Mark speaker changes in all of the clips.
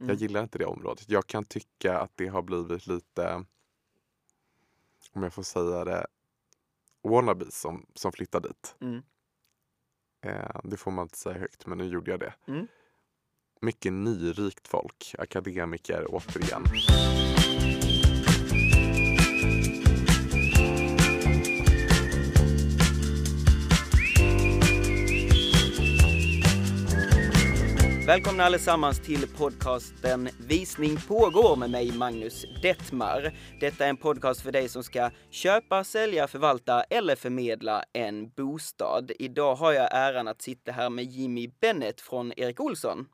Speaker 1: Jag gillar inte det området. Jag kan tycka att det har blivit lite, om jag får säga det, wannabes som, som flyttar dit.
Speaker 2: Mm.
Speaker 1: Eh, det får man inte säga högt, men nu gjorde jag det.
Speaker 2: Mm.
Speaker 1: Mycket nyrikt folk, akademiker återigen.
Speaker 2: Välkomna allesammans till podcasten Visning pågår med mig Magnus Detmar. Detta är en podcast för dig som ska köpa, sälja, förvalta eller förmedla en bostad. Idag har jag äran att sitta här med Jimmy Bennett från Erik Olsson.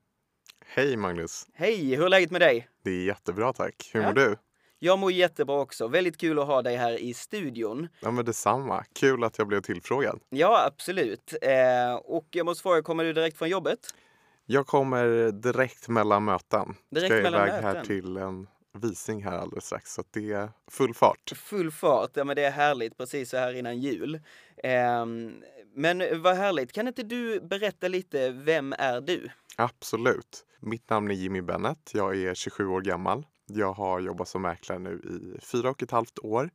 Speaker 1: Hej Magnus!
Speaker 2: Hej, hur är läget med dig?
Speaker 1: Det är jättebra tack. Hur
Speaker 2: Ja.
Speaker 1: mår du?
Speaker 2: Jag mår jättebra också. Väldigt kul att ha dig här i studion.
Speaker 1: Ja men detsamma. Kul att jag blev tillfrågad.
Speaker 2: Ja, absolut. Eh, och jag måste fråga, kommer du direkt från jobbet?
Speaker 1: Jag kommer direkt mellan möten.
Speaker 2: Direkt
Speaker 1: Ska
Speaker 2: mellan
Speaker 1: iväg här
Speaker 2: möten?
Speaker 1: till en visning här alldeles strax. Så det är full fart.
Speaker 2: Full fart, ja men det är härligt precis så här innan jul. Ehm, men vad härligt, kan inte du berätta lite, vem är du?
Speaker 1: Absolut. Mitt namn är Jimmy Bennett. Jag är 27 år gammal. Jag har jobbat som mäklare nu i fyra och ett halvt år.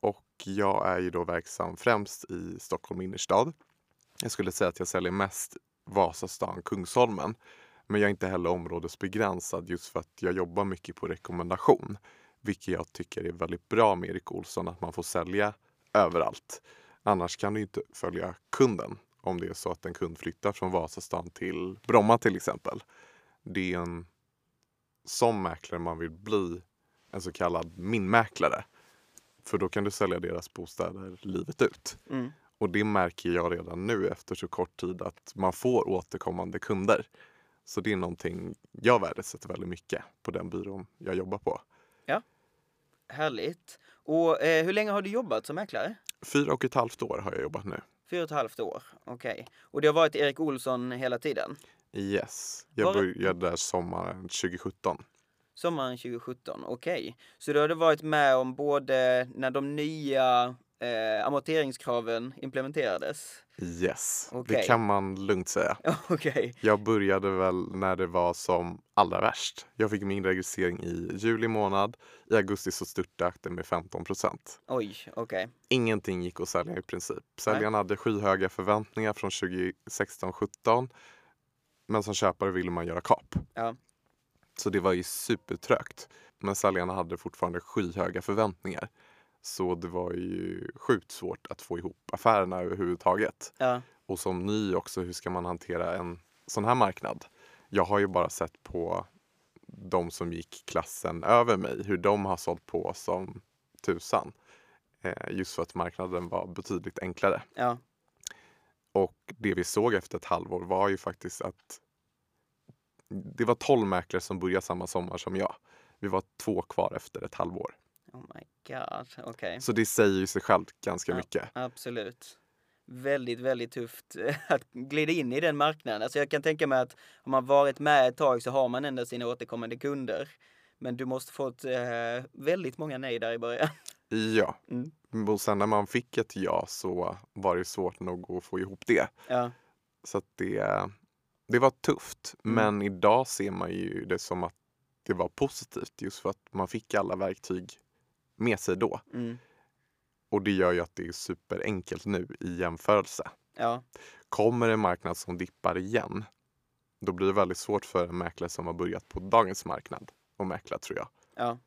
Speaker 1: Och jag är ju då verksam främst i Stockholm innerstad. Jag skulle säga att jag säljer mest Vasastan, Kungsholmen. Men jag är inte heller områdesbegränsad just för att jag jobbar mycket på rekommendation. Vilket jag tycker är väldigt bra med Erik Olsson, att man får sälja överallt. Annars kan du inte följa kunden om det är så att en kund flyttar från Vasastan till Bromma till exempel. Det är en som mäklare man vill bli en så kallad minmäklare. För då kan du sälja deras bostäder livet ut.
Speaker 2: Mm.
Speaker 1: Och det märker jag redan nu efter så kort tid att man får återkommande kunder. Så det är någonting jag värdesätter väldigt mycket på den byrån jag jobbar på.
Speaker 2: Härligt. Och eh, hur länge har du jobbat som mäklare?
Speaker 1: Fyra och ett halvt år har jag jobbat nu.
Speaker 2: Fyra och ett halvt år, okej. Och det har varit Erik Olsson hela tiden?
Speaker 1: Yes. Jag
Speaker 2: Var-
Speaker 1: började där sommaren 2017.
Speaker 2: Sommaren 2017, okej. Så då har du varit med om både när de nya eh, amorteringskraven implementerades?
Speaker 1: Yes,
Speaker 2: Okej.
Speaker 1: det kan man lugnt säga.
Speaker 2: okej.
Speaker 1: Jag började väl när det var som allra värst. Jag fick min registrering i juli månad. I augusti så störtade akten med 15 procent.
Speaker 2: Oj, okej.
Speaker 1: Ingenting gick att sälja i princip. Säljarna hade skyhöga förväntningar från 2016-17. Men som köpare ville man göra kap.
Speaker 2: Ja.
Speaker 1: Så det var ju supertrögt. Men säljarna hade fortfarande skyhöga förväntningar. Så det var ju sjukt svårt att få ihop affärerna överhuvudtaget.
Speaker 2: Ja,
Speaker 1: Och som ny också, hur ska man hantera en sån här marknad? Jag har ju bara sett på de som gick klassen över mig, hur de har sålt på som tusan. Eh, just för att marknaden var betydligt enklare.
Speaker 2: ja,
Speaker 1: Och det vi såg efter ett halvår var ju faktiskt att det var 12 mäklare som började samma sommar som jag. Vi var två kvar efter ett halvår.
Speaker 2: Oh my god, okej.
Speaker 1: Så det säger ju sig självt ganska
Speaker 2: Ja.
Speaker 1: mycket.
Speaker 2: Absolut. Väldigt, väldigt tufft att glida in i den marknaden. Alltså jag kan tänka mig att om man varit med ett tag så har man ändå sina återkommande kunder. Men du måste fått eh, väldigt många nej där i början.
Speaker 1: Ja,
Speaker 2: Mm.
Speaker 1: och sen när man fick ett ja så var det svårt nog att få ihop det.
Speaker 2: Ja,
Speaker 1: Så att det, det var tufft.
Speaker 2: Mm.
Speaker 1: Men idag ser man ju det som att det var positivt just för att man fick alla verktyg med sig då.
Speaker 2: mm,
Speaker 1: Och det gör ju att det är superenkelt nu i jämförelse.
Speaker 2: ja,
Speaker 1: Kommer en marknad som dippar igen, då blir det väldigt svårt för en mäklare som har börjat på dagens marknad att mäkla tror jag.
Speaker 2: ja.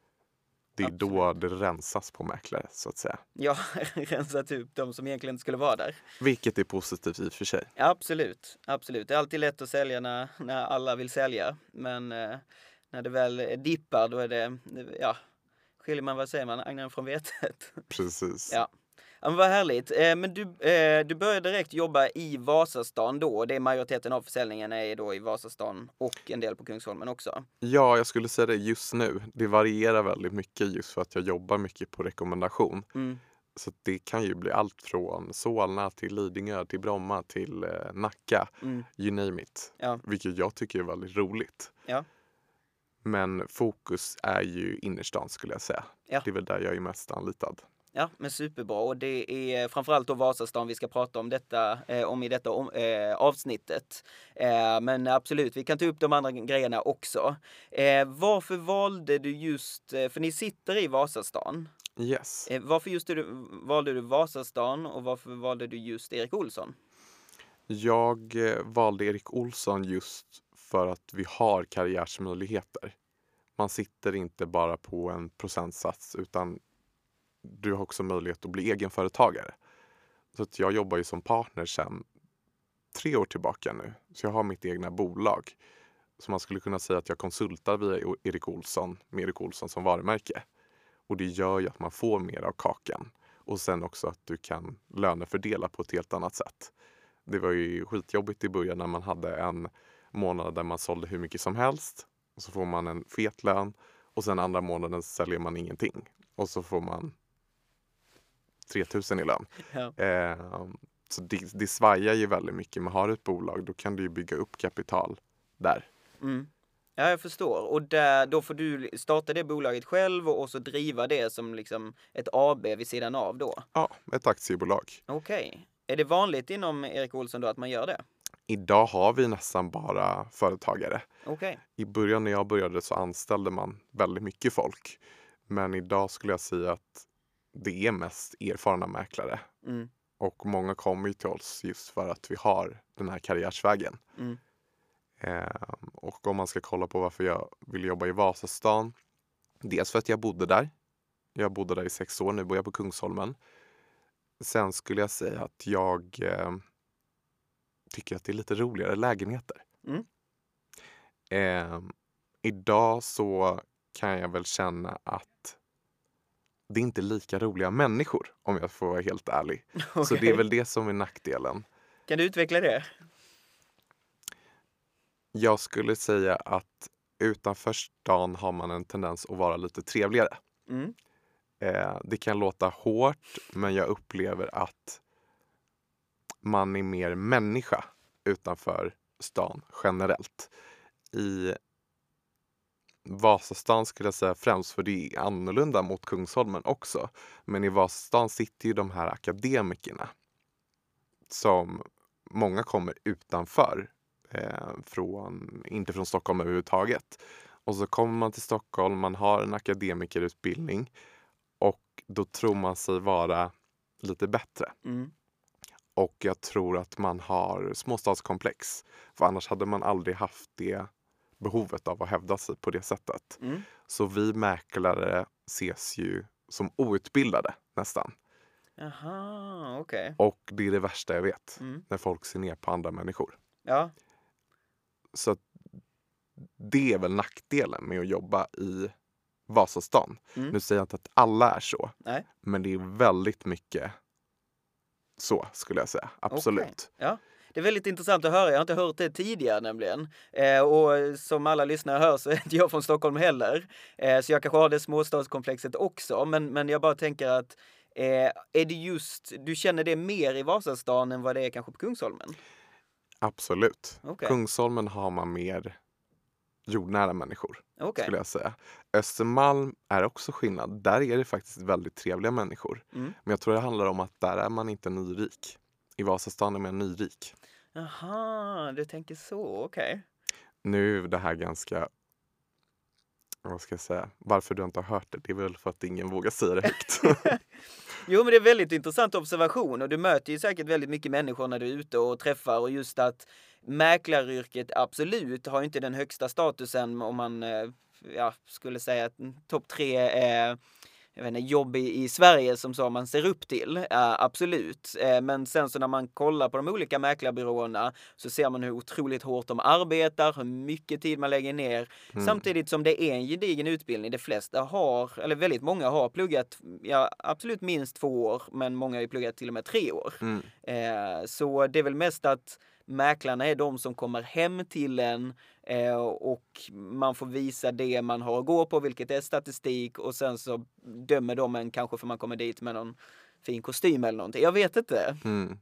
Speaker 1: Det är då det rensas på mäklare så att säga.
Speaker 2: Jag har rensat upp de som egentligen inte skulle vara där.
Speaker 1: Vilket är positivt i och för sig.
Speaker 2: Absolut, absolut. Det är alltid lätt att sälja när, när alla vill sälja. Men eh, när det väl dippar då är det, ja, skiljer man, vad säger man, agnarna från vetet.
Speaker 1: Precis.
Speaker 2: Ja. Ja, men vad härligt. Eh, men du, eh, du började direkt jobba i Vasastan då. Det är majoriteten av försäljningen är då i Vasastan och en del på Kungsholmen också.
Speaker 1: Ja, jag skulle säga det just nu. Det varierar väldigt mycket just för att jag jobbar mycket på rekommendation.
Speaker 2: Mm.
Speaker 1: Så det kan ju bli allt från Solna till Lidingö till Bromma till eh, Nacka.
Speaker 2: Mm.
Speaker 1: You name it.
Speaker 2: Ja.
Speaker 1: Vilket jag tycker är väldigt roligt.
Speaker 2: Ja.
Speaker 1: Men fokus är ju innerstan skulle jag säga.
Speaker 2: Ja.
Speaker 1: Det är väl där jag är mest anlitad.
Speaker 2: Ja, men superbra. Och det är framförallt då Vasastan vi ska prata om detta, eh, om i detta om, eh, avsnittet. Eh, men absolut, vi kan ta upp de andra grejerna också. Eh, varför valde du just, eh, för ni sitter i Vasastan.
Speaker 1: Yes.
Speaker 2: Eh, varför just du, valde du Vasastan och varför valde du just Erik Olsson?
Speaker 1: Jag eh, valde Erik Olsson just för att vi har karriärsmöjligheter. Man sitter inte bara på en procentsats utan du har också möjlighet att bli egenföretagare. Så att jag jobbar ju som partner sedan tre år tillbaka nu. Så jag har mitt egna bolag. Så man skulle kunna säga att jag konsultar via e- Erik Olsson med Erik Olsson som varumärke. Och det gör ju att man får mer av kakan. Och sen också att du kan lönefördela på ett helt annat sätt. Det var ju skitjobbigt i början när man hade en månad där man sålde hur mycket som helst. Och så får man en fet lön och sen andra månaden säljer man ingenting. Och så får man 3000 i lön.
Speaker 2: Ja.
Speaker 1: Eh, så det, det svajar ju väldigt mycket. Men har du ett bolag då kan du ju bygga upp kapital där.
Speaker 2: Mm. Ja, jag förstår. Och där, då får du starta det bolaget själv och, och så driva det som liksom ett AB vid sidan av då?
Speaker 1: Ja, ett aktiebolag.
Speaker 2: Okej. Är det vanligt inom Erik Olsson då att man gör det?
Speaker 1: Idag har vi nästan bara företagare.
Speaker 2: Okej.
Speaker 1: I början när jag började så anställde man väldigt mycket folk. Men idag skulle jag säga att det är mest erfarna mäklare.
Speaker 2: Mm.
Speaker 1: Och många kommer till oss just för att vi har den här karriärsvägen.
Speaker 2: Mm.
Speaker 1: Eh, och om man ska kolla på varför jag vill jobba i Vasastan. Dels för att jag bodde där. Jag bodde där i sex år, nu bor jag på Kungsholmen. Sen skulle jag säga att jag eh, tycker att det är lite roligare lägenheter.
Speaker 2: Mm.
Speaker 1: Eh, idag så kan jag väl känna att det är inte lika roliga människor om jag får vara helt ärlig. Så det är väl det som är nackdelen.
Speaker 2: Kan du utveckla det?
Speaker 1: Jag skulle säga att utanför stan har man en tendens att vara lite trevligare.
Speaker 2: Mm.
Speaker 1: Eh, det kan låta hårt, men jag upplever att man är mer människa utanför stan generellt. I Vasastan skulle jag säga främst, för det är annorlunda mot Kungsholmen också. Men i Vasastan sitter ju de här akademikerna som många kommer utanför, eh, från, inte från Stockholm överhuvudtaget. Och så kommer man till Stockholm, man har en akademikerutbildning och då tror man sig vara lite bättre.
Speaker 2: Mm.
Speaker 1: Och jag tror att man har småstadskomplex. För annars hade man aldrig haft det behovet av att hävda sig på det sättet.
Speaker 2: Mm.
Speaker 1: Så vi mäklare ses ju som outbildade nästan.
Speaker 2: Jaha, okej.
Speaker 1: Och det är det värsta jag vet.
Speaker 2: Mm.
Speaker 1: När folk ser ner på andra människor.
Speaker 2: Ja.
Speaker 1: Så att det är väl nackdelen med att jobba i Vasastan.
Speaker 2: Mm.
Speaker 1: Nu säger jag inte att alla är så.
Speaker 2: Nej.
Speaker 1: Men det är väldigt mycket så skulle jag säga. Absolut.
Speaker 2: Ja. Det är väldigt intressant att höra. Jag har inte hört det tidigare nämligen. Eh, och som alla lyssnare hör så är inte jag från Stockholm heller. Eh, så jag kanske har det småstadskomplexet också. Men, men jag bara tänker att eh, är det just, du känner det mer i Vasastan än vad det är kanske på Kungsholmen?
Speaker 1: Absolut.
Speaker 2: Okej.
Speaker 1: Kungsholmen har man mer jordnära människor
Speaker 2: Okej.
Speaker 1: skulle jag säga. Östermalm är också skillnad. Där är det faktiskt väldigt trevliga människor.
Speaker 2: Mm.
Speaker 1: Men jag tror det handlar om att där är man inte nyrik. I Vasastan är man nyrik.
Speaker 2: Jaha, du tänker så. Okej.
Speaker 1: Nu är det här ganska vad ska jag säga? Varför du inte har hört det, det är väl för att ingen vågar säga det högt.
Speaker 2: Jo, men det är väldigt intressant observation och du möter ju säkert väldigt mycket människor när du är ute och träffar och just att mäklaryrket absolut har inte den högsta statusen om man eh, ja, skulle säga att topp tre är jag vet inte, jobb i, i Sverige som så man ser upp till. Eh, absolut. Eh, men sen så när man kollar på de olika mäklarbyråerna så ser man hur otroligt hårt de arbetar, hur mycket tid man lägger ner.
Speaker 1: Mm.
Speaker 2: Samtidigt som det är en gedigen utbildning. De flesta har, eller väldigt många har pluggat, ja absolut minst två år, men många har ju pluggat till och med tre år.
Speaker 1: Mm.
Speaker 2: Eh, så det är väl mest att mäklarna är de som kommer hem till en eh, och man får visa det man har att gå på, vilket är statistik och sen så dömer de en kanske för man kommer dit med någon fin kostym eller någonting. Jag vet inte.
Speaker 1: Mm.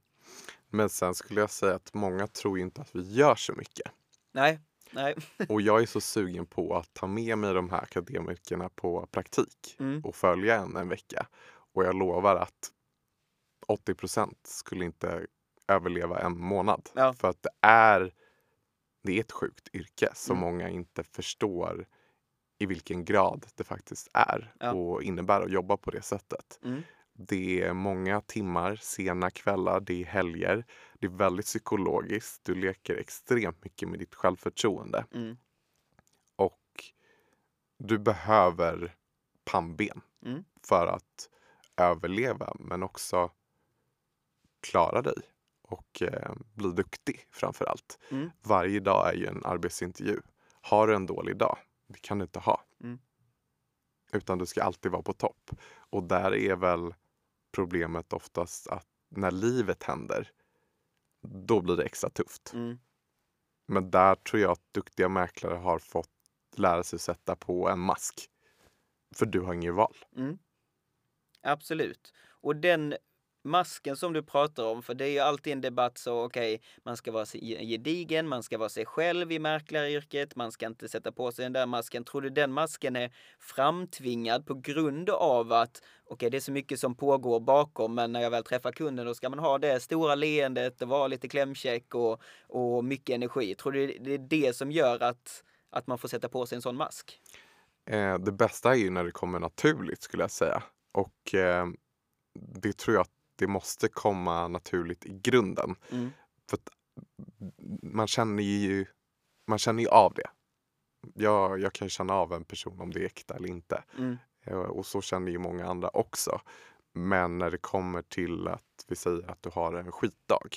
Speaker 1: Men sen skulle jag säga att många tror inte att vi gör så mycket.
Speaker 2: Nej, nej.
Speaker 1: Och jag är så sugen på att ta med mig de här akademikerna på praktik
Speaker 2: Mm.
Speaker 1: och följa en en vecka. Och jag lovar att 80% skulle inte överleva en månad.
Speaker 2: Ja.
Speaker 1: För att det är, det är ett sjukt yrke som
Speaker 2: Mm.
Speaker 1: många inte förstår i vilken grad det faktiskt är
Speaker 2: Ja.
Speaker 1: och innebär att jobba på det sättet.
Speaker 2: Mm.
Speaker 1: Det är många timmar, sena kvällar, det är helger. Det är väldigt psykologiskt. Du leker extremt mycket med ditt självförtroende.
Speaker 2: Mm.
Speaker 1: Och du behöver pannben
Speaker 2: Mm.
Speaker 1: för att överleva men också klara dig och eh, bli duktig framför allt.
Speaker 2: Mm.
Speaker 1: Varje dag är ju en arbetsintervju. Har du en dålig dag? Det kan du inte ha.
Speaker 2: Mm.
Speaker 1: Utan du ska alltid vara på topp. Och där är väl problemet oftast att när livet händer, då blir det extra tufft.
Speaker 2: Mm.
Speaker 1: Men där tror jag att duktiga mäklare har fått lära sig sätta på en mask. För du har inget val.
Speaker 2: Mm. Absolut. Och den masken som du pratar om, för det är ju alltid en debatt så okej, man ska vara gedigen, man ska vara sig själv i mäklaryrket, man ska inte sätta på sig den där masken. Tror du den masken är framtvingad på grund av att okej, det är så mycket som pågår bakom, men när jag väl träffar kunden då ska man ha det stora leendet och vara lite klämkäck och, och mycket energi. Tror du det är det som gör att, att man får sätta på sig en sån mask?
Speaker 1: Eh, det bästa är ju när det kommer naturligt skulle jag säga. Och eh, det tror jag att det måste komma naturligt i grunden.
Speaker 2: Mm.
Speaker 1: För att man känner ju, man känner ju av det. Jag, jag kan känna av en person om det är äkta eller inte.
Speaker 2: Mm.
Speaker 1: Eh, Och så känner ju många andra också. Men när det kommer till att vi säger att du har en skitdag.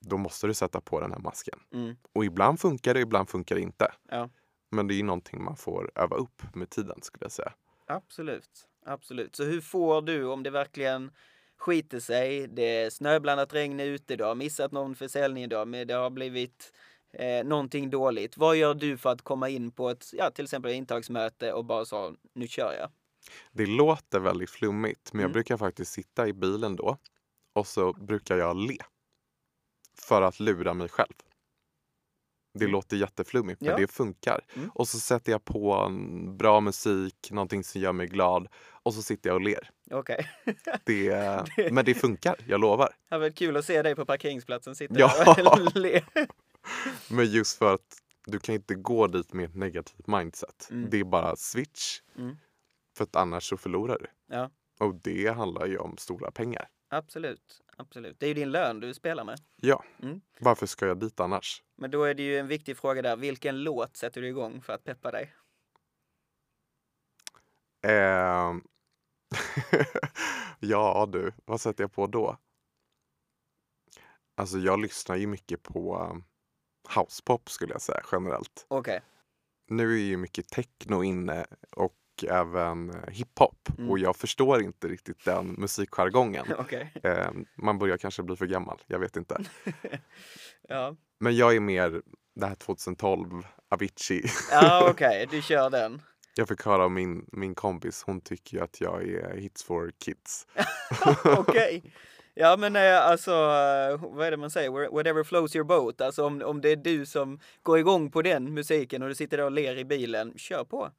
Speaker 1: Då måste du sätta på den här masken.
Speaker 2: Mm.
Speaker 1: Och ibland funkar det, ibland funkar det inte.
Speaker 2: Ja.
Speaker 1: Men det är ju någonting man får öva upp med tiden skulle jag säga.
Speaker 2: Absolut, absolut. Så hur får du om det verkligen skiter sig, det är snöblandat regn ute, du har missat någon försäljning idag, men det har blivit eh, någonting dåligt. Vad gör du för att komma in på ett, ja till exempel intagsmöte och bara så, nu kör jag?
Speaker 1: Det låter väldigt flummigt men jag
Speaker 2: Mm.
Speaker 1: brukar faktiskt sitta i bilen då och så brukar jag le. För att lura mig själv. Det
Speaker 2: Mm.
Speaker 1: låter jätteflummigt men
Speaker 2: Ja.
Speaker 1: det funkar.
Speaker 2: Mm.
Speaker 1: Och så sätter jag på en bra musik, någonting som gör mig glad och så sitter jag och ler.
Speaker 2: Okej.
Speaker 1: Det,
Speaker 2: Det-
Speaker 1: Men det funkar, jag lovar.
Speaker 2: Det har varit kul att se dig på parkeringsplatsen sitta
Speaker 1: Ja.
Speaker 2: och le.
Speaker 1: Men just för att du kan inte gå dit med ett negativt mindset.
Speaker 2: Mm.
Speaker 1: Det är bara switch.
Speaker 2: Mm.
Speaker 1: För att annars så förlorar du.
Speaker 2: Ja.
Speaker 1: Och det handlar ju om stora pengar.
Speaker 2: Absolut, absolut. Det är ju din lön du spelar med.
Speaker 1: Ja.
Speaker 2: Mm.
Speaker 1: Varför ska jag dit annars?
Speaker 2: Men då är det ju en viktig fråga där, vilken låt sätter du igång för att peppa dig?
Speaker 1: Ehm, ja du, vad sätter jag på då? Alltså jag lyssnar ju mycket på um, housepop skulle jag säga generellt.
Speaker 2: Okej.
Speaker 1: Nu är ju mycket techno inne och även eh, hiphop
Speaker 2: Mm.
Speaker 1: och jag förstår inte riktigt den musikjargongen.
Speaker 2: Okej.
Speaker 1: Ehm, man börjar kanske bli för gammal, jag vet inte.
Speaker 2: Ja,
Speaker 1: Men jag är mer det här 2012, Avicii.
Speaker 2: ja okej, du kör den.
Speaker 1: Jag fick höra av min, min kompis, hon tycker att jag är hits for kids.
Speaker 2: Okej. Ja men eh, alltså, eh, vad är det man säger? Whatever flows your boat. Alltså om, om det är du som går igång på den musiken och du sitter där och ler i bilen, kör på.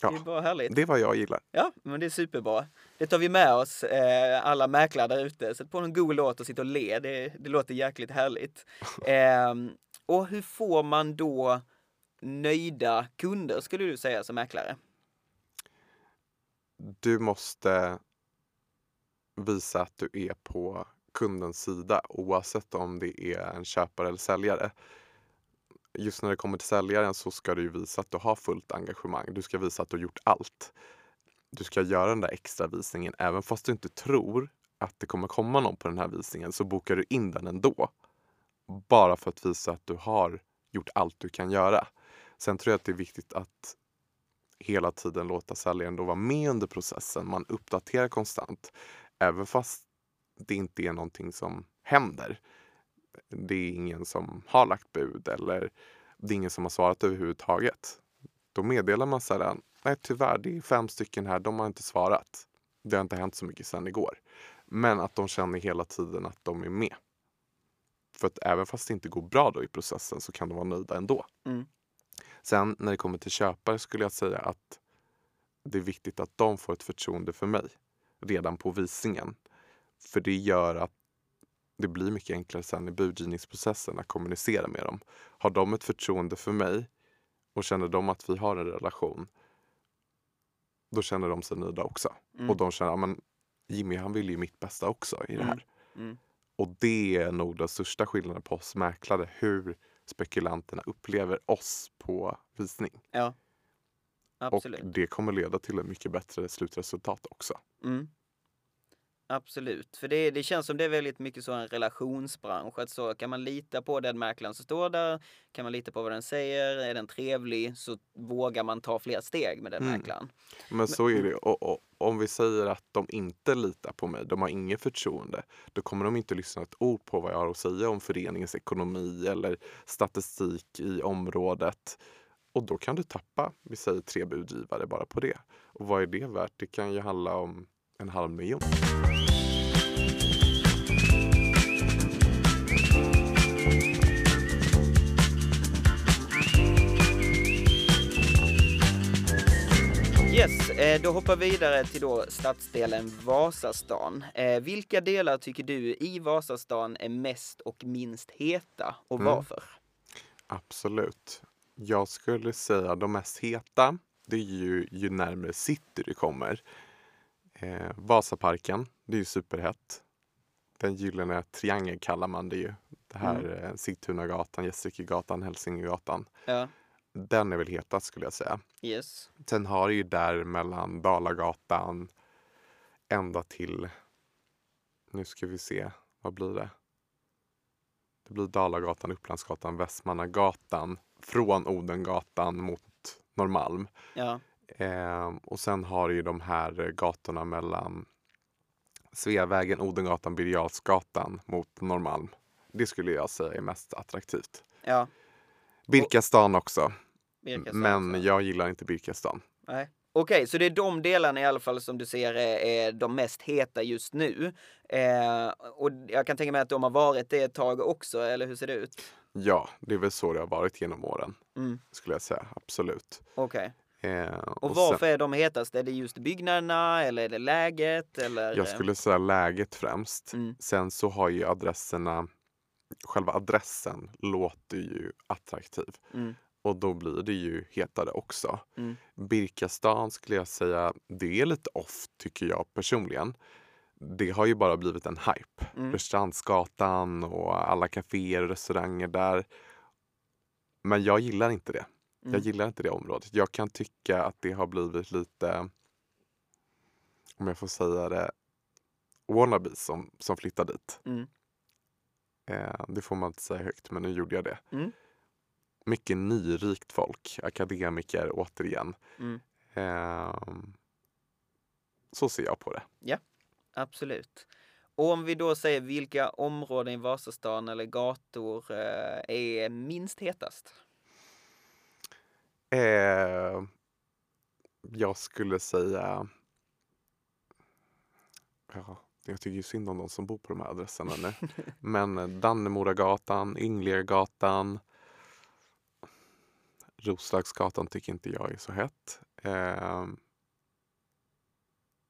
Speaker 2: Det är
Speaker 1: Ja,
Speaker 2: bara härligt.
Speaker 1: det är vad jag gillar.
Speaker 2: Ja, men det är superbra. Det tar vi med oss, eh, alla mäklare där ute. Sätt på en god låt och sitta och le. Det, det låter jäkligt härligt. Ehm, och hur får man då nöjda kunder, skulle du säga, som mäklare?
Speaker 1: Du måste visa att du är på kundens sida oavsett om det är en köpare eller säljare. Just när det kommer till säljaren så ska du visa att du har fullt engagemang. Du ska visa att du har gjort allt. Du ska göra den där extra visningen även fast du inte tror att det kommer komma någon på den här visningen så bokar du in den ändå. Bara för att visa att du har gjort allt du kan göra. Sen tror jag att det är viktigt att hela tiden låta säljaren då vara med under processen. Man uppdaterar konstant. Även fast det inte är någonting som händer. Det är ingen som har lagt bud eller det är ingen som har svarat överhuvudtaget. Då meddelar man säljaren, nej tyvärr det är fem stycken här, de har inte svarat. Det har inte hänt så mycket sedan igår. Men att de känner hela tiden att de är med. För att även fast det inte går bra då i processen så kan de vara nöjda ändå.
Speaker 2: Mm.
Speaker 1: Sen när det kommer till köpare skulle jag säga att det är viktigt att de får ett förtroende för mig. redan på visningen. För det gör att det blir mycket enklare sen i budgivningsprocessen att kommunicera med dem. Har de ett förtroende för mig och känner de att vi har en relation, då känner de sig nöjda också.
Speaker 2: Mm.
Speaker 1: Och de känner att Jimmy han vill ju mitt bästa också i det
Speaker 2: Mm.
Speaker 1: här.
Speaker 2: Mm.
Speaker 1: Och det är nog den största skillnaden på oss mäklare, hur spekulanterna upplever oss på visning.
Speaker 2: Ja. Absolut.
Speaker 1: Och det kommer leda till ett mycket bättre slutresultat också.
Speaker 2: Mm. Absolut, för det, det känns som det är väldigt mycket så en relationsbransch. Att så kan man lita på den mäklaren som står där, kan man lita på vad den säger, är den trevlig så vågar man ta fler steg med den
Speaker 1: Mm.
Speaker 2: mäklaren.
Speaker 1: Men så är det. Och, och, om vi säger att de inte litar på mig, de har inget förtroende, då kommer de inte lyssna ett ord på vad jag har att säga om föreningens ekonomi eller statistik i området. Och då kan du tappa, vi säger tre budgivare bara på det. Och vad är det värt? Det kan ju handla om en halv miljon.
Speaker 2: Yes, eh, då hoppar vi vidare till då stadsdelen Vasastan. Eh, vilka delar tycker du i Vasastan är mest och minst heta och
Speaker 1: Mm.
Speaker 2: varför?
Speaker 1: Absolut. Jag skulle säga de mest heta, det är ju ju närmare city du kommer. Eh, Vasaparken, det är ju superhett. Den gyllene triangeln kallar man det ju. Det här
Speaker 2: Mm.
Speaker 1: eh, Sigtunagatan, Gästrikegatan, Hälsingegatan.
Speaker 2: Ja,
Speaker 1: Den är väl hetast skulle jag säga.
Speaker 2: yes.
Speaker 1: Sen har du ju där mellan Dalagatan ända till, nu ska vi se, vad blir det? Det blir Dalagatan, Upplandsgatan, Västmannagatan från Odengatan mot Norrmalm.
Speaker 2: Ja,
Speaker 1: Eh, och sen har du ju de här eh, gatorna mellan Sveavägen, Odengatan, Birger mot Norrmalm. Det skulle jag säga är mest attraktivt.
Speaker 2: ja.
Speaker 1: Birkastan också,
Speaker 2: Birkastan
Speaker 1: men
Speaker 2: också.
Speaker 1: jag gillar inte Birkastan.
Speaker 2: Nej. Okej, så det är de delarna i alla fall som du ser är, är de mest heta just nu. Eh, och jag kan tänka mig att de har varit det ett tag också, eller hur ser det ut?
Speaker 1: Ja, det är väl så det har varit genom åren,
Speaker 2: Mm.
Speaker 1: skulle jag säga. Absolut.
Speaker 2: Okej.
Speaker 1: Eh,
Speaker 2: Och,
Speaker 1: sen-
Speaker 2: varför är de hetast? Är det just byggnaderna eller är det läget? Eller?
Speaker 1: Jag skulle säga läget främst.
Speaker 2: Mm.
Speaker 1: Sen så har ju adresserna, själva adressen låter ju attraktiv.
Speaker 2: Mm.
Speaker 1: Och då blir det ju hetare också.
Speaker 2: Mm.
Speaker 1: Birkastan skulle jag säga, det är lite off tycker jag personligen. Det har ju bara blivit en hype.
Speaker 2: Mm.
Speaker 1: Rörstrandsgatan och alla kaféer och restauranger där. Men jag gillar inte det. Jag
Speaker 2: Mm.
Speaker 1: gillar inte det området. Jag kan tycka att det har blivit lite, om jag får säga det, wannabes som, som flyttar dit.
Speaker 2: Mm.
Speaker 1: Eh, det får man inte säga högt, men nu gjorde jag det.
Speaker 2: Mm.
Speaker 1: Mycket nyrikt folk, akademiker återigen.
Speaker 2: Mm.
Speaker 1: Ehm, så ser jag på det.
Speaker 2: Absolut. Och om vi då säger vilka områden i Vasastan eller gator eh, är minst hetast?
Speaker 1: Eh, jag skulle säga... Ja, jag tycker ju synd om de som bor på de här adresserna nu. Men eh, Dannemoragatan, Ynglegatan, Roslagsgatan tycker inte jag är så hett. Eh,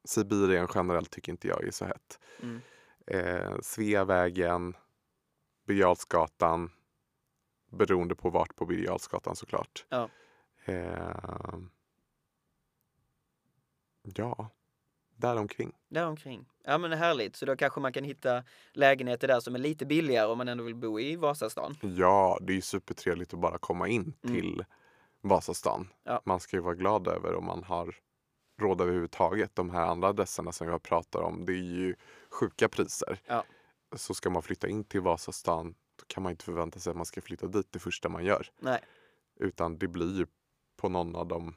Speaker 1: Sibirien generellt tycker inte jag är så hett.
Speaker 2: Mm.
Speaker 1: Eh, Sveavägen, Birger beroende på vart på Birger såklart.
Speaker 2: Ja.
Speaker 1: Eh, ja, däromkring.
Speaker 2: Däromkring. Ja men härligt, så då kanske man kan hitta lägenheter där som är lite billigare om man ändå vill bo i Vasastan.
Speaker 1: Ja, det är supertrevligt att bara komma in
Speaker 2: Mm.
Speaker 1: till Vasastan.
Speaker 2: Ja.
Speaker 1: Man ska ju vara glad över om man har råd överhuvudtaget. De här andra adresserna som jag pratar om, det är ju sjuka priser.
Speaker 2: Ja.
Speaker 1: Så ska man flytta in till Vasastan, då kan man inte förvänta sig att man ska flytta dit det första man gör.
Speaker 2: Nej.
Speaker 1: Utan det blir ju på någon av de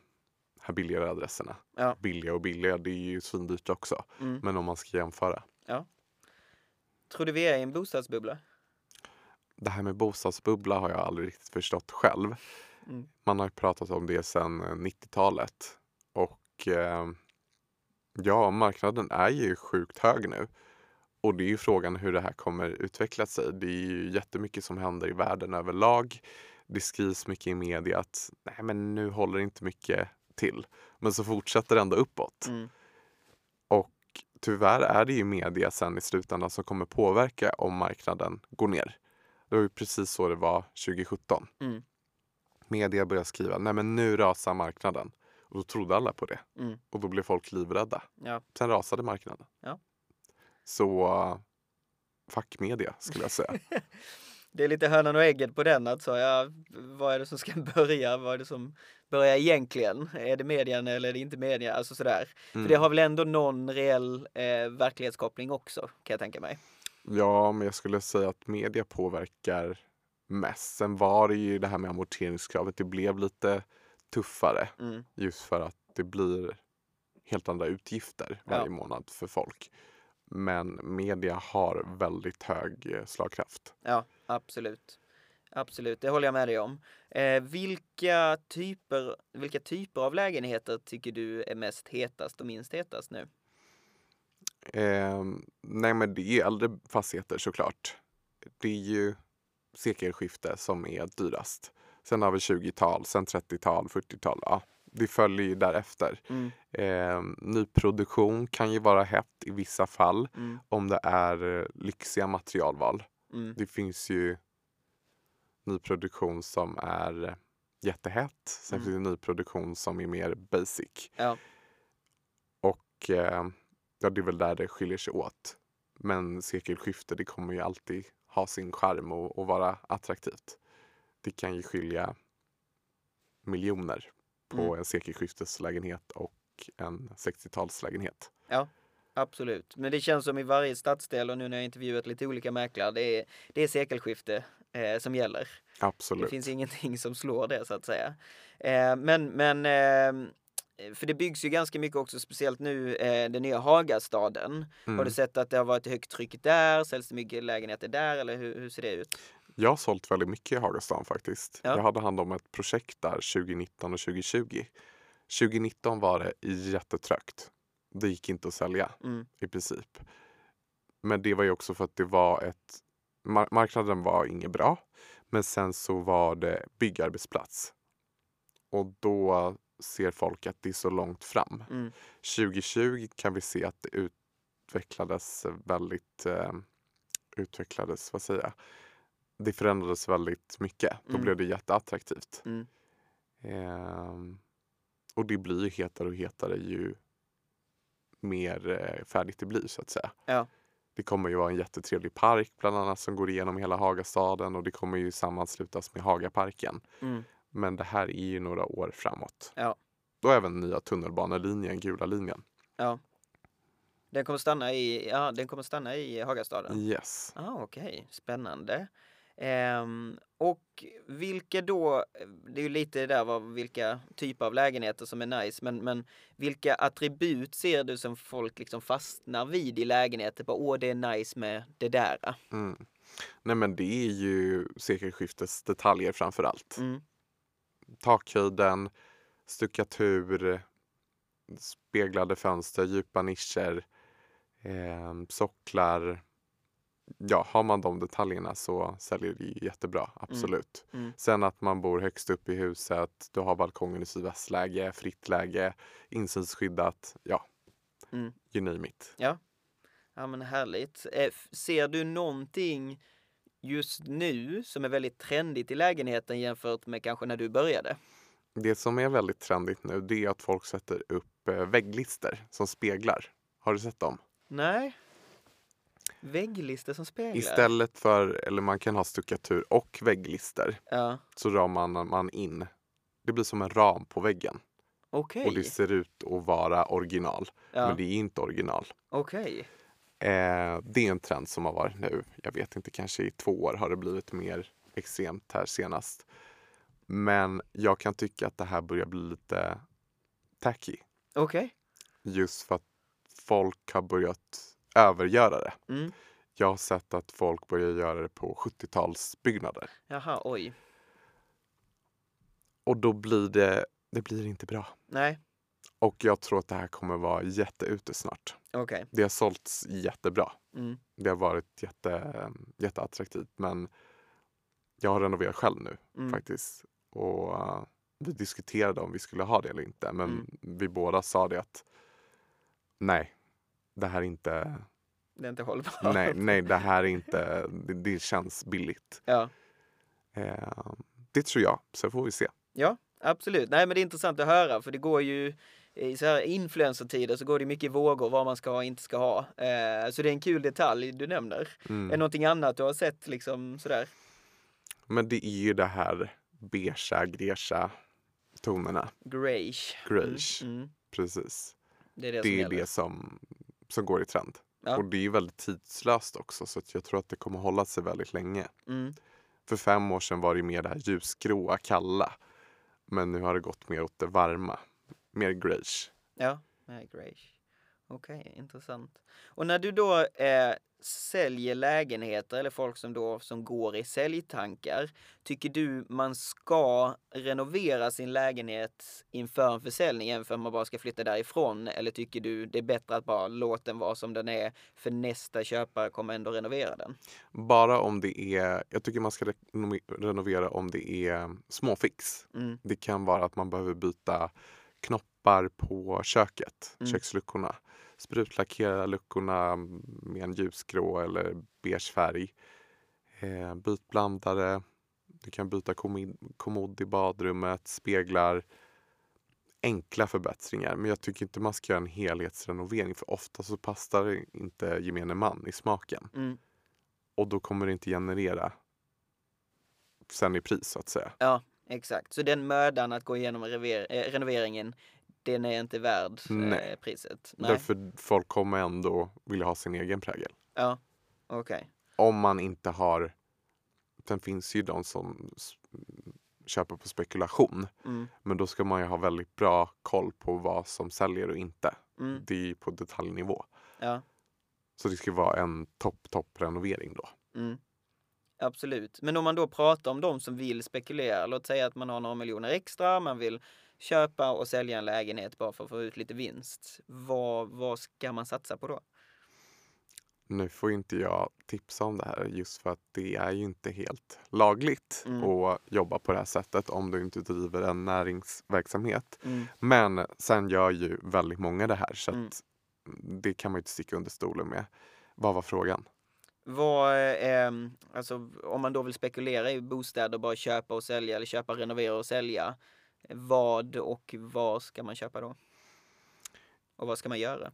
Speaker 1: här billigare adresserna.
Speaker 2: Ja.
Speaker 1: Billiga och billiga, det är ju svindyrt också.
Speaker 2: Mm.
Speaker 1: Men om man ska jämföra.
Speaker 2: Tror du vi är i en bostadsbubbla?
Speaker 1: Det här med bostadsbubbla har jag aldrig riktigt förstått själv.
Speaker 2: Mm.
Speaker 1: Man har pratat om det sedan eh, 90-talet. Och eh, ja, marknaden är ju sjukt hög nu. Och det är ju frågan hur det här kommer utveckla sig. Det är ju jättemycket som händer i världen överlag. Det skrivs mycket i media att nej men nu håller inte mycket till. Men så fortsätter det ändå uppåt.
Speaker 2: Mm.
Speaker 1: Och tyvärr är det ju media sen i slutändan som kommer påverka om marknaden går ner. Det var ju precis så det var 2017.
Speaker 2: Mm.
Speaker 1: Media började skriva, nej men nu rasar marknaden. Och då trodde alla på det.
Speaker 2: Mm.
Speaker 1: Och då blev folk livrädda.
Speaker 2: Ja.
Speaker 1: Sen rasade marknaden.
Speaker 2: Ja.
Speaker 1: Så fuck media skulle jag säga.
Speaker 2: Det är lite hönan och ägget på den. Alltså, ja, vad är det som ska börja? Vad är det som börjar egentligen? Är det medien eller är det inte media? Alltså sådär.
Speaker 1: Mm.
Speaker 2: För det har väl ändå någon reell eh, verklighetskoppling också kan jag tänka mig.
Speaker 1: Ja, men jag skulle säga att media påverkar mest. Sen var det ju det här med amorteringskravet. Det blev lite tuffare
Speaker 2: Mm.
Speaker 1: just för att det blir helt andra utgifter varje
Speaker 2: Ja.
Speaker 1: månad för folk. Men media har väldigt hög eh, slagkraft.
Speaker 2: Ja, absolut. Absolut, det håller jag med dig om. Eh, vilka, typer, vilka typer av lägenheter tycker du är mest hetast och minst hetast nu?
Speaker 1: Eh, nej, men det är äldre fastigheter såklart. Det är ju sekelskifte som är dyrast. Sen har vi 20-tal, sen 30-tal, 40-tal. Ja, det följer ju därefter.
Speaker 2: Mm,
Speaker 1: Eh, nyproduktion kan ju vara hett i vissa fall
Speaker 2: mm,
Speaker 1: om det är eh, lyxiga materialval.
Speaker 2: Mm,
Speaker 1: Det finns ju nyproduktion som är eh, jättehett. Sen
Speaker 2: Mm.
Speaker 1: finns det nyproduktion som är mer basic.
Speaker 2: ja,
Speaker 1: Och eh, ja, det är väl där det skiljer sig åt. Men sekelskifte det kommer ju alltid ha sin charm och, och vara attraktivt. Det kan ju skilja miljoner på
Speaker 2: Mm.
Speaker 1: en sekelskifteslägenhet och en 60-talslägenhet.
Speaker 2: Absolut. Men det känns som i varje stadsdel och nu när jag intervjuat lite olika mäklare, det är, det är sekelskifte eh, som gäller.
Speaker 1: Absolut.
Speaker 2: Det finns ingenting som slår det så att säga. Eh, men, men eh, för det byggs ju ganska mycket också, speciellt nu, eh, den nya Hagastaden. Har
Speaker 1: Mm.
Speaker 2: du sett att det har varit högt tryck där? Säljs det mycket lägenheter där eller hur, hur ser det ut?
Speaker 1: Jag har sålt väldigt mycket i Hagastan faktiskt.
Speaker 2: Ja.
Speaker 1: Jag hade hand om ett projekt där 2019 och 2020. 2019 var det jättetrögt. Det gick inte att sälja
Speaker 2: Mm,
Speaker 1: i princip. Men det var ju också för att det var ett... Mar- marknaden var inget bra. Men sen så var det byggarbetsplats. Och då ser folk att det är så långt fram.
Speaker 2: mm,
Speaker 1: 2020 kan vi se att det utvecklades väldigt... Eh, utvecklades, vad säger jag? Det förändrades väldigt mycket. Då
Speaker 2: Mm.
Speaker 1: blev det jätteattraktivt.
Speaker 2: mm,
Speaker 1: Ehm, och det blir ju hetare och hetare ju mer eh, färdigt det blir så att säga.
Speaker 2: Ja.
Speaker 1: Det kommer ju vara en jättetrevlig park bland annat som går igenom hela Hagastaden och det kommer ju sammanslutas med Hagaparken.
Speaker 2: mm.
Speaker 1: Men det här är ju några år framåt.
Speaker 2: Ja.
Speaker 1: Och även nya tunnelbanelinjen, gula linjen.
Speaker 2: Ja. Den kommer stanna i, ja, den kommer stanna i Hagastaden?
Speaker 1: Yes.
Speaker 2: Ah, Okej, spännande. Ehm, och vilka då, det är ju lite där vad, vilka typer av lägenheter som är nice, men, men vilka attribut ser du som folk liksom fastnar vid i lägenheter? Bara, Åh, det är nice med det där.
Speaker 1: Mm. Nej men det är ju sekelskiftesdetaljer framför allt.
Speaker 2: Mm,
Speaker 1: takhöjden, stuckatur, speglade fönster, djupa nischer, eh, socklar. Ja, har man de detaljerna så säljer det ju jättebra, absolut.
Speaker 2: mm,
Speaker 1: Sen att man bor högst upp i huset, du har balkongen i sydvästläge, fritt läge, insynsskyddat, ja,
Speaker 2: mm.
Speaker 1: you name it.
Speaker 2: Ja, men härligt. Eh, ser du någonting just nu som är väldigt trendigt i lägenheten jämfört med kanske när du började?
Speaker 1: Det som är väldigt trendigt nu det är att folk sätter upp eh, vägglister som speglar. Har du sett dem?
Speaker 2: Nej. Vägglister som speglar?
Speaker 1: Istället för, eller man kan ha stuckatur och vägglister,
Speaker 2: Ja,
Speaker 1: så ramar man in. Det blir som en ram på väggen
Speaker 2: okej.
Speaker 1: och det ser ut att vara original.
Speaker 2: Ja,
Speaker 1: Men det är inte original.
Speaker 2: okej.
Speaker 1: Eh, det är en trend som har varit nu, jag vet inte, kanske i två år har det blivit mer extremt här senast. Men jag kan tycka att det här börjar bli lite tacky.
Speaker 2: Okej.
Speaker 1: Just för att folk har börjat övergöra det.
Speaker 2: Mm.
Speaker 1: Jag har sett att folk börjar göra det på 70-talsbyggnader.
Speaker 2: Jaha, oj.
Speaker 1: Och då blir det, det blir inte bra.
Speaker 2: Nej,
Speaker 1: Och jag tror att det här kommer vara jätteute snart.
Speaker 2: okej.
Speaker 1: Det har sålts jättebra.
Speaker 2: Mm.
Speaker 1: Det har varit jätte, jätteattraktivt. Men jag har renoverat själv nu
Speaker 2: Mm.
Speaker 1: faktiskt. Och uh, vi diskuterade om vi skulle ha det eller inte. Men
Speaker 2: Mm.
Speaker 1: vi båda sa det att nej, det här är inte,
Speaker 2: Det är inte hållbart.
Speaker 1: nej, nej det här är inte, det, det känns billigt.
Speaker 2: Ja.
Speaker 1: Eh, det tror jag, så får vi se.
Speaker 2: Ja, absolut. Nej, men det är intressant att höra för det går ju i så här influencertider så går det mycket vågor vad man ska ha och inte ska ha. Eh, så det är en kul detalj du nämner.
Speaker 1: Mm.
Speaker 2: Är det någonting annat du har sett liksom sådär?
Speaker 1: Men det är ju det här beigea, gresa tonerna.
Speaker 2: Grayish.
Speaker 1: Grayish.
Speaker 2: Mm, mm.
Speaker 1: Precis.
Speaker 2: Det är det,
Speaker 1: Det
Speaker 2: som
Speaker 1: är
Speaker 2: gäller.
Speaker 1: det som, som går i trend.
Speaker 2: Ja.
Speaker 1: Och det är väldigt tidslöst också så att jag tror att det kommer hålla sig väldigt länge.
Speaker 2: Mm.
Speaker 1: För fem år sedan var det mer det här ljusgråa, kalla. Men nu har det gått mer åt det varma. Mer greige.
Speaker 2: Ja, nej, grayish. Okej, intressant. Och när du då eh, säljer lägenheter eller folk som då som går i säljtankar. Tycker du man ska renovera sin lägenhet inför en försäljning jämfört med att man bara ska flytta därifrån? Eller tycker du det är bättre att bara låta den vara som den är för nästa köpare kommer ändå renovera den?
Speaker 1: Bara om det är, jag tycker man ska re- renovera om det är småfix.
Speaker 2: Mm.
Speaker 1: Det kan vara att man behöver byta knoppar på köket,
Speaker 2: Mm.
Speaker 1: köksluckorna. Sprutlackera luckorna med en ljusgrå eller beige färg. Eh, byt blandare. Du kan byta kommod i badrummet, speglar. Enkla förbättringar. Men jag tycker inte man ska göra en helhetsrenovering för ofta så passar inte gemene man i smaken.
Speaker 2: Mm.
Speaker 1: Och då kommer det inte generera sen i pris så att säga.
Speaker 2: Ja, exakt. Så den mödan att gå igenom eh, renoveringen, den är inte värd eh,
Speaker 1: Nej.
Speaker 2: priset? Nej.
Speaker 1: Därför folk kommer ändå vilja ha sin egen prägel.
Speaker 2: Ja, okej.
Speaker 1: Om man inte har... Sen finns ju de som köper på spekulation.
Speaker 2: Mm.
Speaker 1: Men då ska man ju ha väldigt bra koll på vad som säljer och inte.
Speaker 2: Mm.
Speaker 1: Det är ju på detaljnivå.
Speaker 2: Ja.
Speaker 1: Så det ska vara en topp, topp renovering då.
Speaker 2: Mm. Absolut. Men om man då pratar om de som vill spekulera, låt säga att man har några miljoner extra, man vill köpa och sälja en lägenhet bara för att få ut lite vinst. Vad, vad ska man satsa på då?
Speaker 1: Nu får inte jag tipsa om det här just för att det är ju inte helt lagligt
Speaker 2: Mm.
Speaker 1: att jobba på det här sättet om du inte driver en näringsverksamhet.
Speaker 2: Mm.
Speaker 1: Men sen gör ju väldigt många det här så
Speaker 2: Mm.
Speaker 1: det kan man ju inte sticka under stolen med. Vad var frågan?
Speaker 2: Vad, eh, alltså om man då vill spekulera i bostäder, bara köpa och sälja eller köpa, renovera och sälja. Vad och vad ska man köpa då? Och vad ska man göra?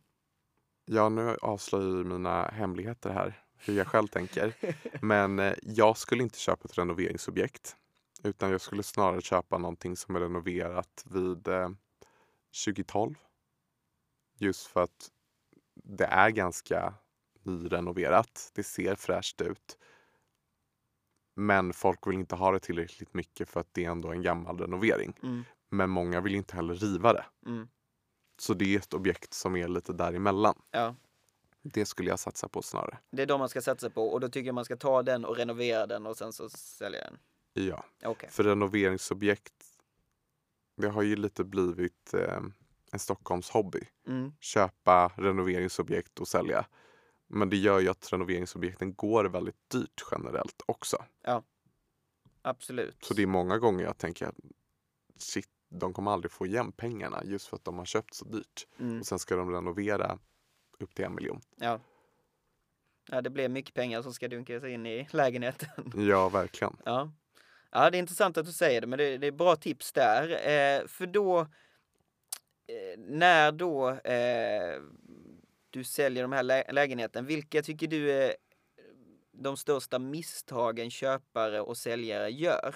Speaker 1: Ja, nu avslöjar jag mina hemligheter här, hur jag själv tänker. Men eh, jag skulle inte köpa ett renoveringsobjekt. Utan jag skulle snarare köpa någonting som är renoverat vid eh, 2012. Just för att det är ganska nyrenoverat. Det ser fräscht ut. Men folk vill inte ha det tillräckligt mycket för att det är ändå en gammal renovering.
Speaker 2: Mm.
Speaker 1: Men många vill inte heller riva det.
Speaker 2: Mm.
Speaker 1: Så det är ett objekt som är lite däremellan.
Speaker 2: Ja,
Speaker 1: Det skulle jag satsa på snarare.
Speaker 2: det är de man ska satsa på och då tycker jag man ska ta den och renovera den och sen så sälja den.
Speaker 1: Ja,
Speaker 2: Okej.
Speaker 1: för renoveringsobjekt. Det har ju lite blivit eh, en Stockholms hobby.
Speaker 2: Mm.
Speaker 1: Köpa renoveringsobjekt och sälja. Men det gör ju att renoveringsobjekten går väldigt dyrt generellt också.
Speaker 2: Absolut.
Speaker 1: Så det är många gånger jag tänker att shit, de kommer aldrig få igen pengarna just för att de har köpt så dyrt.
Speaker 2: Mm.
Speaker 1: Och sen ska de renovera upp till en miljon.
Speaker 2: Ja. Ja, det blev mycket pengar som ska dunkas in i lägenheten.
Speaker 1: Ja, verkligen.
Speaker 2: Ja. Ja, det är intressant att du säger det, men det, det är bra tips där. Eh, för då, eh, när då eh, du säljer de här lä- lägenheten, vilka tycker du är de största misstagen köpare och säljare gör?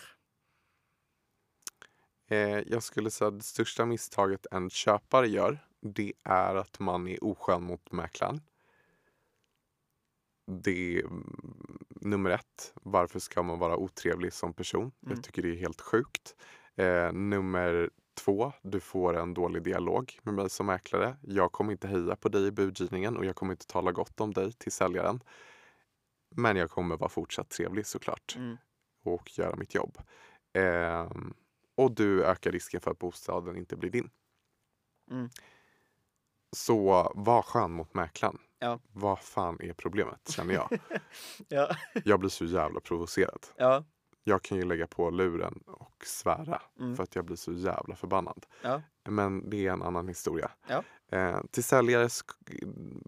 Speaker 1: Eh, jag skulle säga att det största misstaget en köpare gör, det är att man är oskön mot mäklaren. Det är mm, nummer ett. Varför ska man vara otrevlig som person?
Speaker 2: Mm.
Speaker 1: Jag tycker det är helt sjukt. Eh, nummer två, du får en dålig dialog med mig som mäklare. Jag kommer inte heja på dig i budgivningen och jag kommer inte tala gott om dig till säljaren. Men jag kommer vara fortsatt trevlig såklart
Speaker 2: Mm.
Speaker 1: och göra mitt jobb. Ehm, och du ökar risken för att bostaden inte blir din.
Speaker 2: Mm.
Speaker 1: Så var skön mot mäklaren.
Speaker 2: Ja.
Speaker 1: Vad fan är problemet känner jag.
Speaker 2: Ja.
Speaker 1: Jag blir så jävla provocerad.
Speaker 2: Ja.
Speaker 1: Jag kan ju lägga på luren och svära
Speaker 2: Mm.
Speaker 1: för att jag blir så jävla förbannad.
Speaker 2: Ja.
Speaker 1: Men det är en annan historia.
Speaker 2: Ja.
Speaker 1: Eh, till säljare,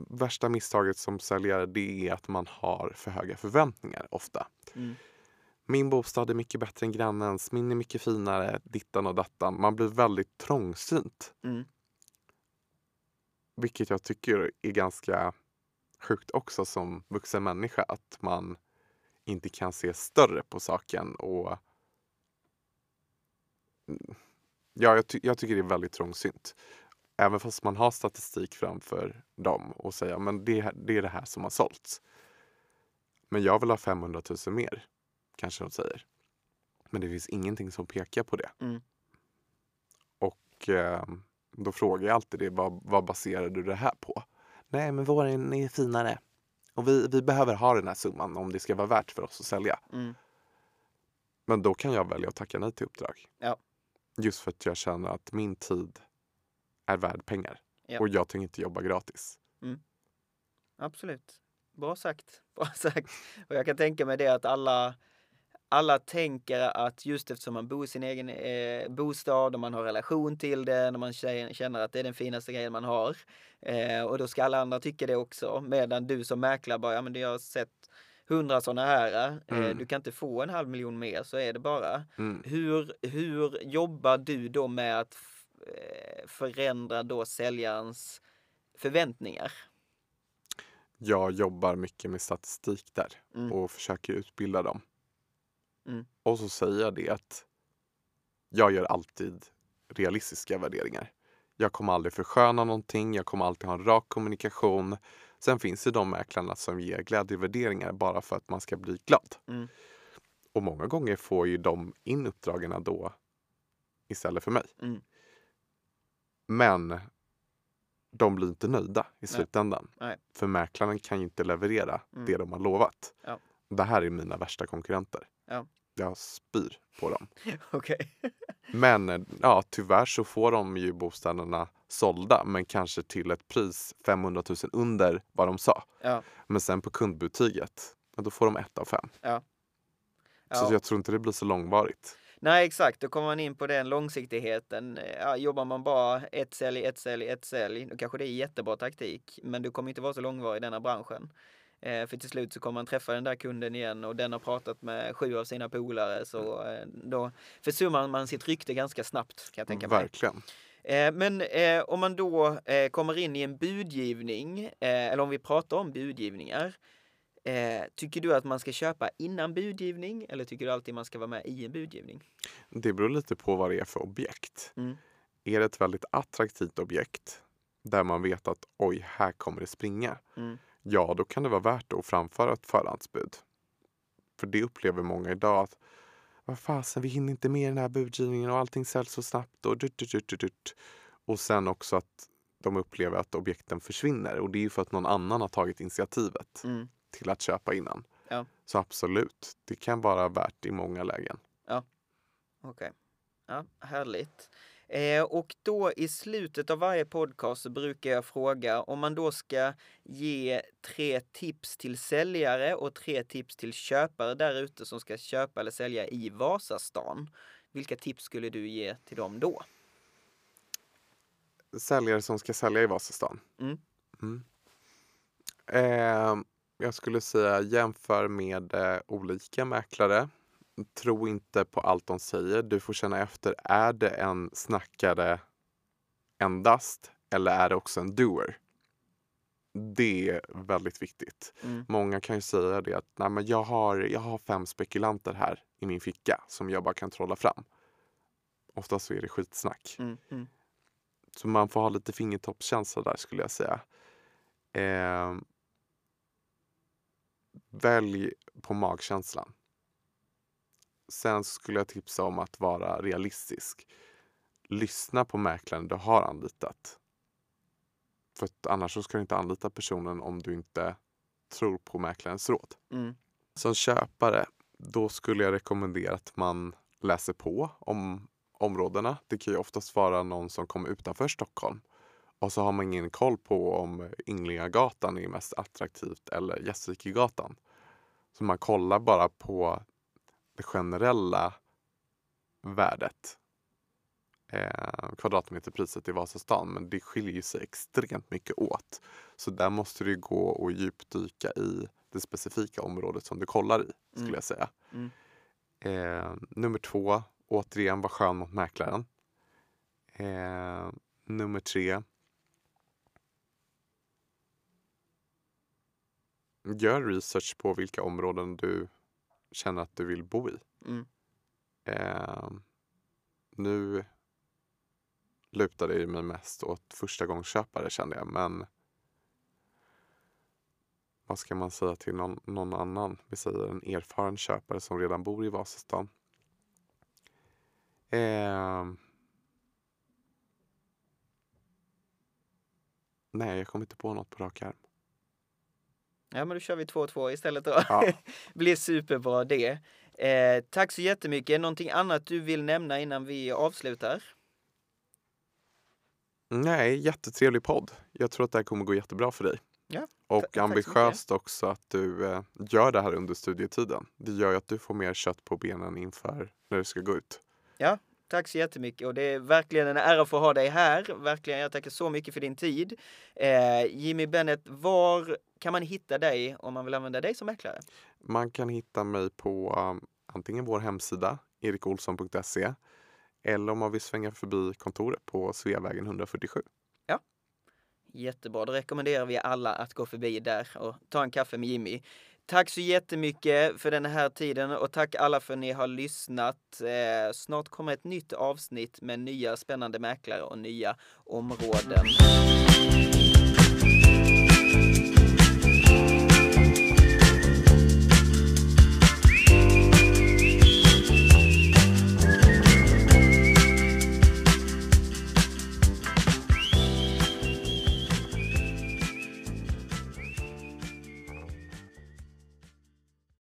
Speaker 1: värsta misstaget som säljare det är att man har för höga förväntningar ofta.
Speaker 2: Mm.
Speaker 1: Min bostad är mycket bättre än grannens, min är mycket finare, dittan och dattan. Man blir väldigt trångsynt.
Speaker 2: Mm.
Speaker 1: Vilket jag tycker är ganska sjukt också som vuxen människa. Att man inte kan se större på saken. Och ja, jag, ty- jag tycker det är väldigt trångsynt. Även fast man har statistik framför dem och säger men det, det är det här som har sålts. Men jag vill ha 500 000 mer, kanske de säger. Men det finns ingenting som pekar på det.
Speaker 2: Mm.
Speaker 1: Och eh, då frågar jag alltid det, vad, vad baserar du det här på? Nej, men våren är finare. Och vi, vi behöver ha den här summan om det ska vara värt för oss att sälja.
Speaker 2: Mm.
Speaker 1: Men då kan jag välja att tacka nej till uppdrag.
Speaker 2: Ja.
Speaker 1: Just för att jag känner att min tid är värd pengar.
Speaker 2: Ja.
Speaker 1: Och jag tänker inte jobba gratis.
Speaker 2: Absolut. Bra sagt. Bra sagt. Och jag kan tänka mig det att alla, alla tänker att just eftersom man bor i sin egen eh, bostad och man har relation till det, när man kä- känner att det är den finaste grejen man har. Eh, och då ska alla andra tycka det också. Medan du som mäklare bara, ja men jag har sett hundra sådana här. Eh,
Speaker 1: Mm.
Speaker 2: Du kan inte få en halv miljon mer, så är det bara.
Speaker 1: Mm.
Speaker 2: Hur, hur jobbar du då med att eh, förändra då säljarens förväntningar?
Speaker 1: Jag jobbar mycket med statistik där
Speaker 2: Mm.
Speaker 1: och försöker utbilda dem.
Speaker 2: Mm.
Speaker 1: Och så säger jag det att jag gör alltid realistiska värderingar. Jag kommer aldrig försköna någonting, jag kommer alltid ha en rak kommunikation. Sen finns det de mäklarna som ger glädjevärderingar bara för att man ska bli glad.
Speaker 2: Mm.
Speaker 1: Och många gånger får ju de in uppdragen då istället för mig.
Speaker 2: Mm.
Speaker 1: Men de blir inte nöjda i
Speaker 2: Nej.
Speaker 1: slutändan.
Speaker 2: Nej.
Speaker 1: För mäklaren kan ju inte leverera
Speaker 2: Mm.
Speaker 1: det de har lovat.
Speaker 2: Ja.
Speaker 1: Det här är mina värsta konkurrenter.
Speaker 2: Ja.
Speaker 1: Jag spyr på dem.
Speaker 2: Okej.
Speaker 1: Men eh, ja, tyvärr så får de ju bostäderna sålda men kanske till ett pris 500 000 under vad de sa.
Speaker 2: Ja.
Speaker 1: Men sen på kundbetyget, ja, då får de ett av fem. Så
Speaker 2: Ja.
Speaker 1: jag tror inte det blir så långvarigt.
Speaker 2: Nej exakt, då kommer man in på den långsiktigheten. Ja, jobbar man bara ett sälj, ett sälj, ett sälj, då kanske det är jättebra taktik. Men du kommer inte vara så långvarig i denna branschen. Eh, för till slut så kommer man träffa den där kunden igen och den har pratat med sju av sina polare. Så eh, då försummar man sitt rykte ganska snabbt kan jag tänka mig.
Speaker 1: Verkligen.
Speaker 2: Eh, men eh, om man då eh, kommer in i en budgivning, eh, eller om vi pratar om budgivningar. Tycker du att man ska köpa innan budgivning eller tycker du alltid man ska vara med i en budgivning?
Speaker 1: Det beror lite på vad det är för objekt.
Speaker 2: Mm.
Speaker 1: Är det ett väldigt attraktivt objekt där man vet att oj, här kommer det springa.
Speaker 2: Mm.
Speaker 1: Ja, då kan det vara värt att framföra ett förhandsbud. För det upplever många idag att vad fasen, vi hinner inte med i den här budgivningen och allting säljs så snabbt och dut, dut, dut, dut. Och sen också att de upplever att objekten försvinner och det är ju för att någon annan har tagit initiativet
Speaker 2: Mm.
Speaker 1: till att köpa innan.
Speaker 2: Ja.
Speaker 1: Så absolut, det kan vara värt i många lägen.
Speaker 2: Okej. Ja, härligt. Eh, och då i slutet av varje podcast så brukar jag fråga om man då ska ge tre tips till säljare och tre tips till köpare där ute som ska köpa eller sälja i Vasastan. Vilka tips skulle du ge till dem då?
Speaker 1: Säljare som ska sälja i Vasastan.
Speaker 2: Mm.
Speaker 1: Mm. Eh, jag skulle säga jämför med eh, olika mäklare. Tro inte på allt de säger. Du får känna efter. Är det en snackare endast eller är det också en doer? Det är väldigt viktigt.
Speaker 2: Mm.
Speaker 1: Många kan ju säga det att Nej, men jag, har, jag har fem spekulanter här i min ficka som jag bara kan trolla fram. Oftast så är det skitsnack.
Speaker 2: Mm. Mm.
Speaker 1: Så man får ha lite fingertoppskänsla där skulle jag säga. Eh, välj på magkänslan. Sen skulle jag tipsa om att vara realistisk. Lyssna på mäklaren du har anlitat. För annars ska du inte anlita personen om du inte tror på mäklarens råd.
Speaker 2: Mm.
Speaker 1: Som köpare, då skulle jag rekommendera att man läser på om områdena. Det kan ju oftast vara någon som kommer utanför Stockholm. Och så har man ingen koll på om Inglingagatan är mest attraktivt eller Gästrikegatan. Så man kollar bara på generella värdet. eh, kvadratmeterpriset i Vasastan men det skiljer sig extremt mycket åt. Så där måste du gå och djupdyka i det specifika området som du kollar i skulle
Speaker 2: Mm.
Speaker 1: jag säga.
Speaker 2: Mm.
Speaker 1: Eh, nummer två, återigen var skön mot mäklaren. Eh, nummer tre. Gör research på vilka områden du känner att du vill bo i.
Speaker 2: Mm.
Speaker 1: Eh, nu lutade jag mig mest åt första gångsköpare kände jag, men vad ska man säga till någon, någon annan? Vi säger en erfaren köpare som redan bor i Vasastan. Eh, nej, jag kommer inte på något på rak arm.
Speaker 2: Ja, men då kör vi 2-2 istället då.
Speaker 1: Ja.
Speaker 2: Blir superbra det. Eh, tack så jättemycket. Någonting annat du vill nämna innan vi avslutar?
Speaker 1: Nej, jättetrevlig podd. Jag tror att det här kommer gå jättebra för dig.
Speaker 2: Ja,
Speaker 1: Och ambitiöst också att du eh, gör det här under studietiden. Det gör ju att du får mer kött på benen inför när du ska gå ut.
Speaker 2: Tack så jättemycket och det är verkligen en ära att få ha dig här. Verkligen, jag tackar så mycket för din tid. Eh, Jimmy Bennett, var kan man hitta dig om man vill använda dig som mäklare?
Speaker 1: Man kan hitta mig på um, antingen vår hemsida, erikolsson.se, eller om man vill svänga förbi kontoret på Sveavägen 147.
Speaker 2: Jättebra, då rekommenderar vi alla att gå förbi där och ta en kaffe med Jimmy. Tack så jättemycket för den här tiden och tack alla för att ni har lyssnat. Eh, snart kommer ett nytt avsnitt med nya spännande mäklare och nya områden.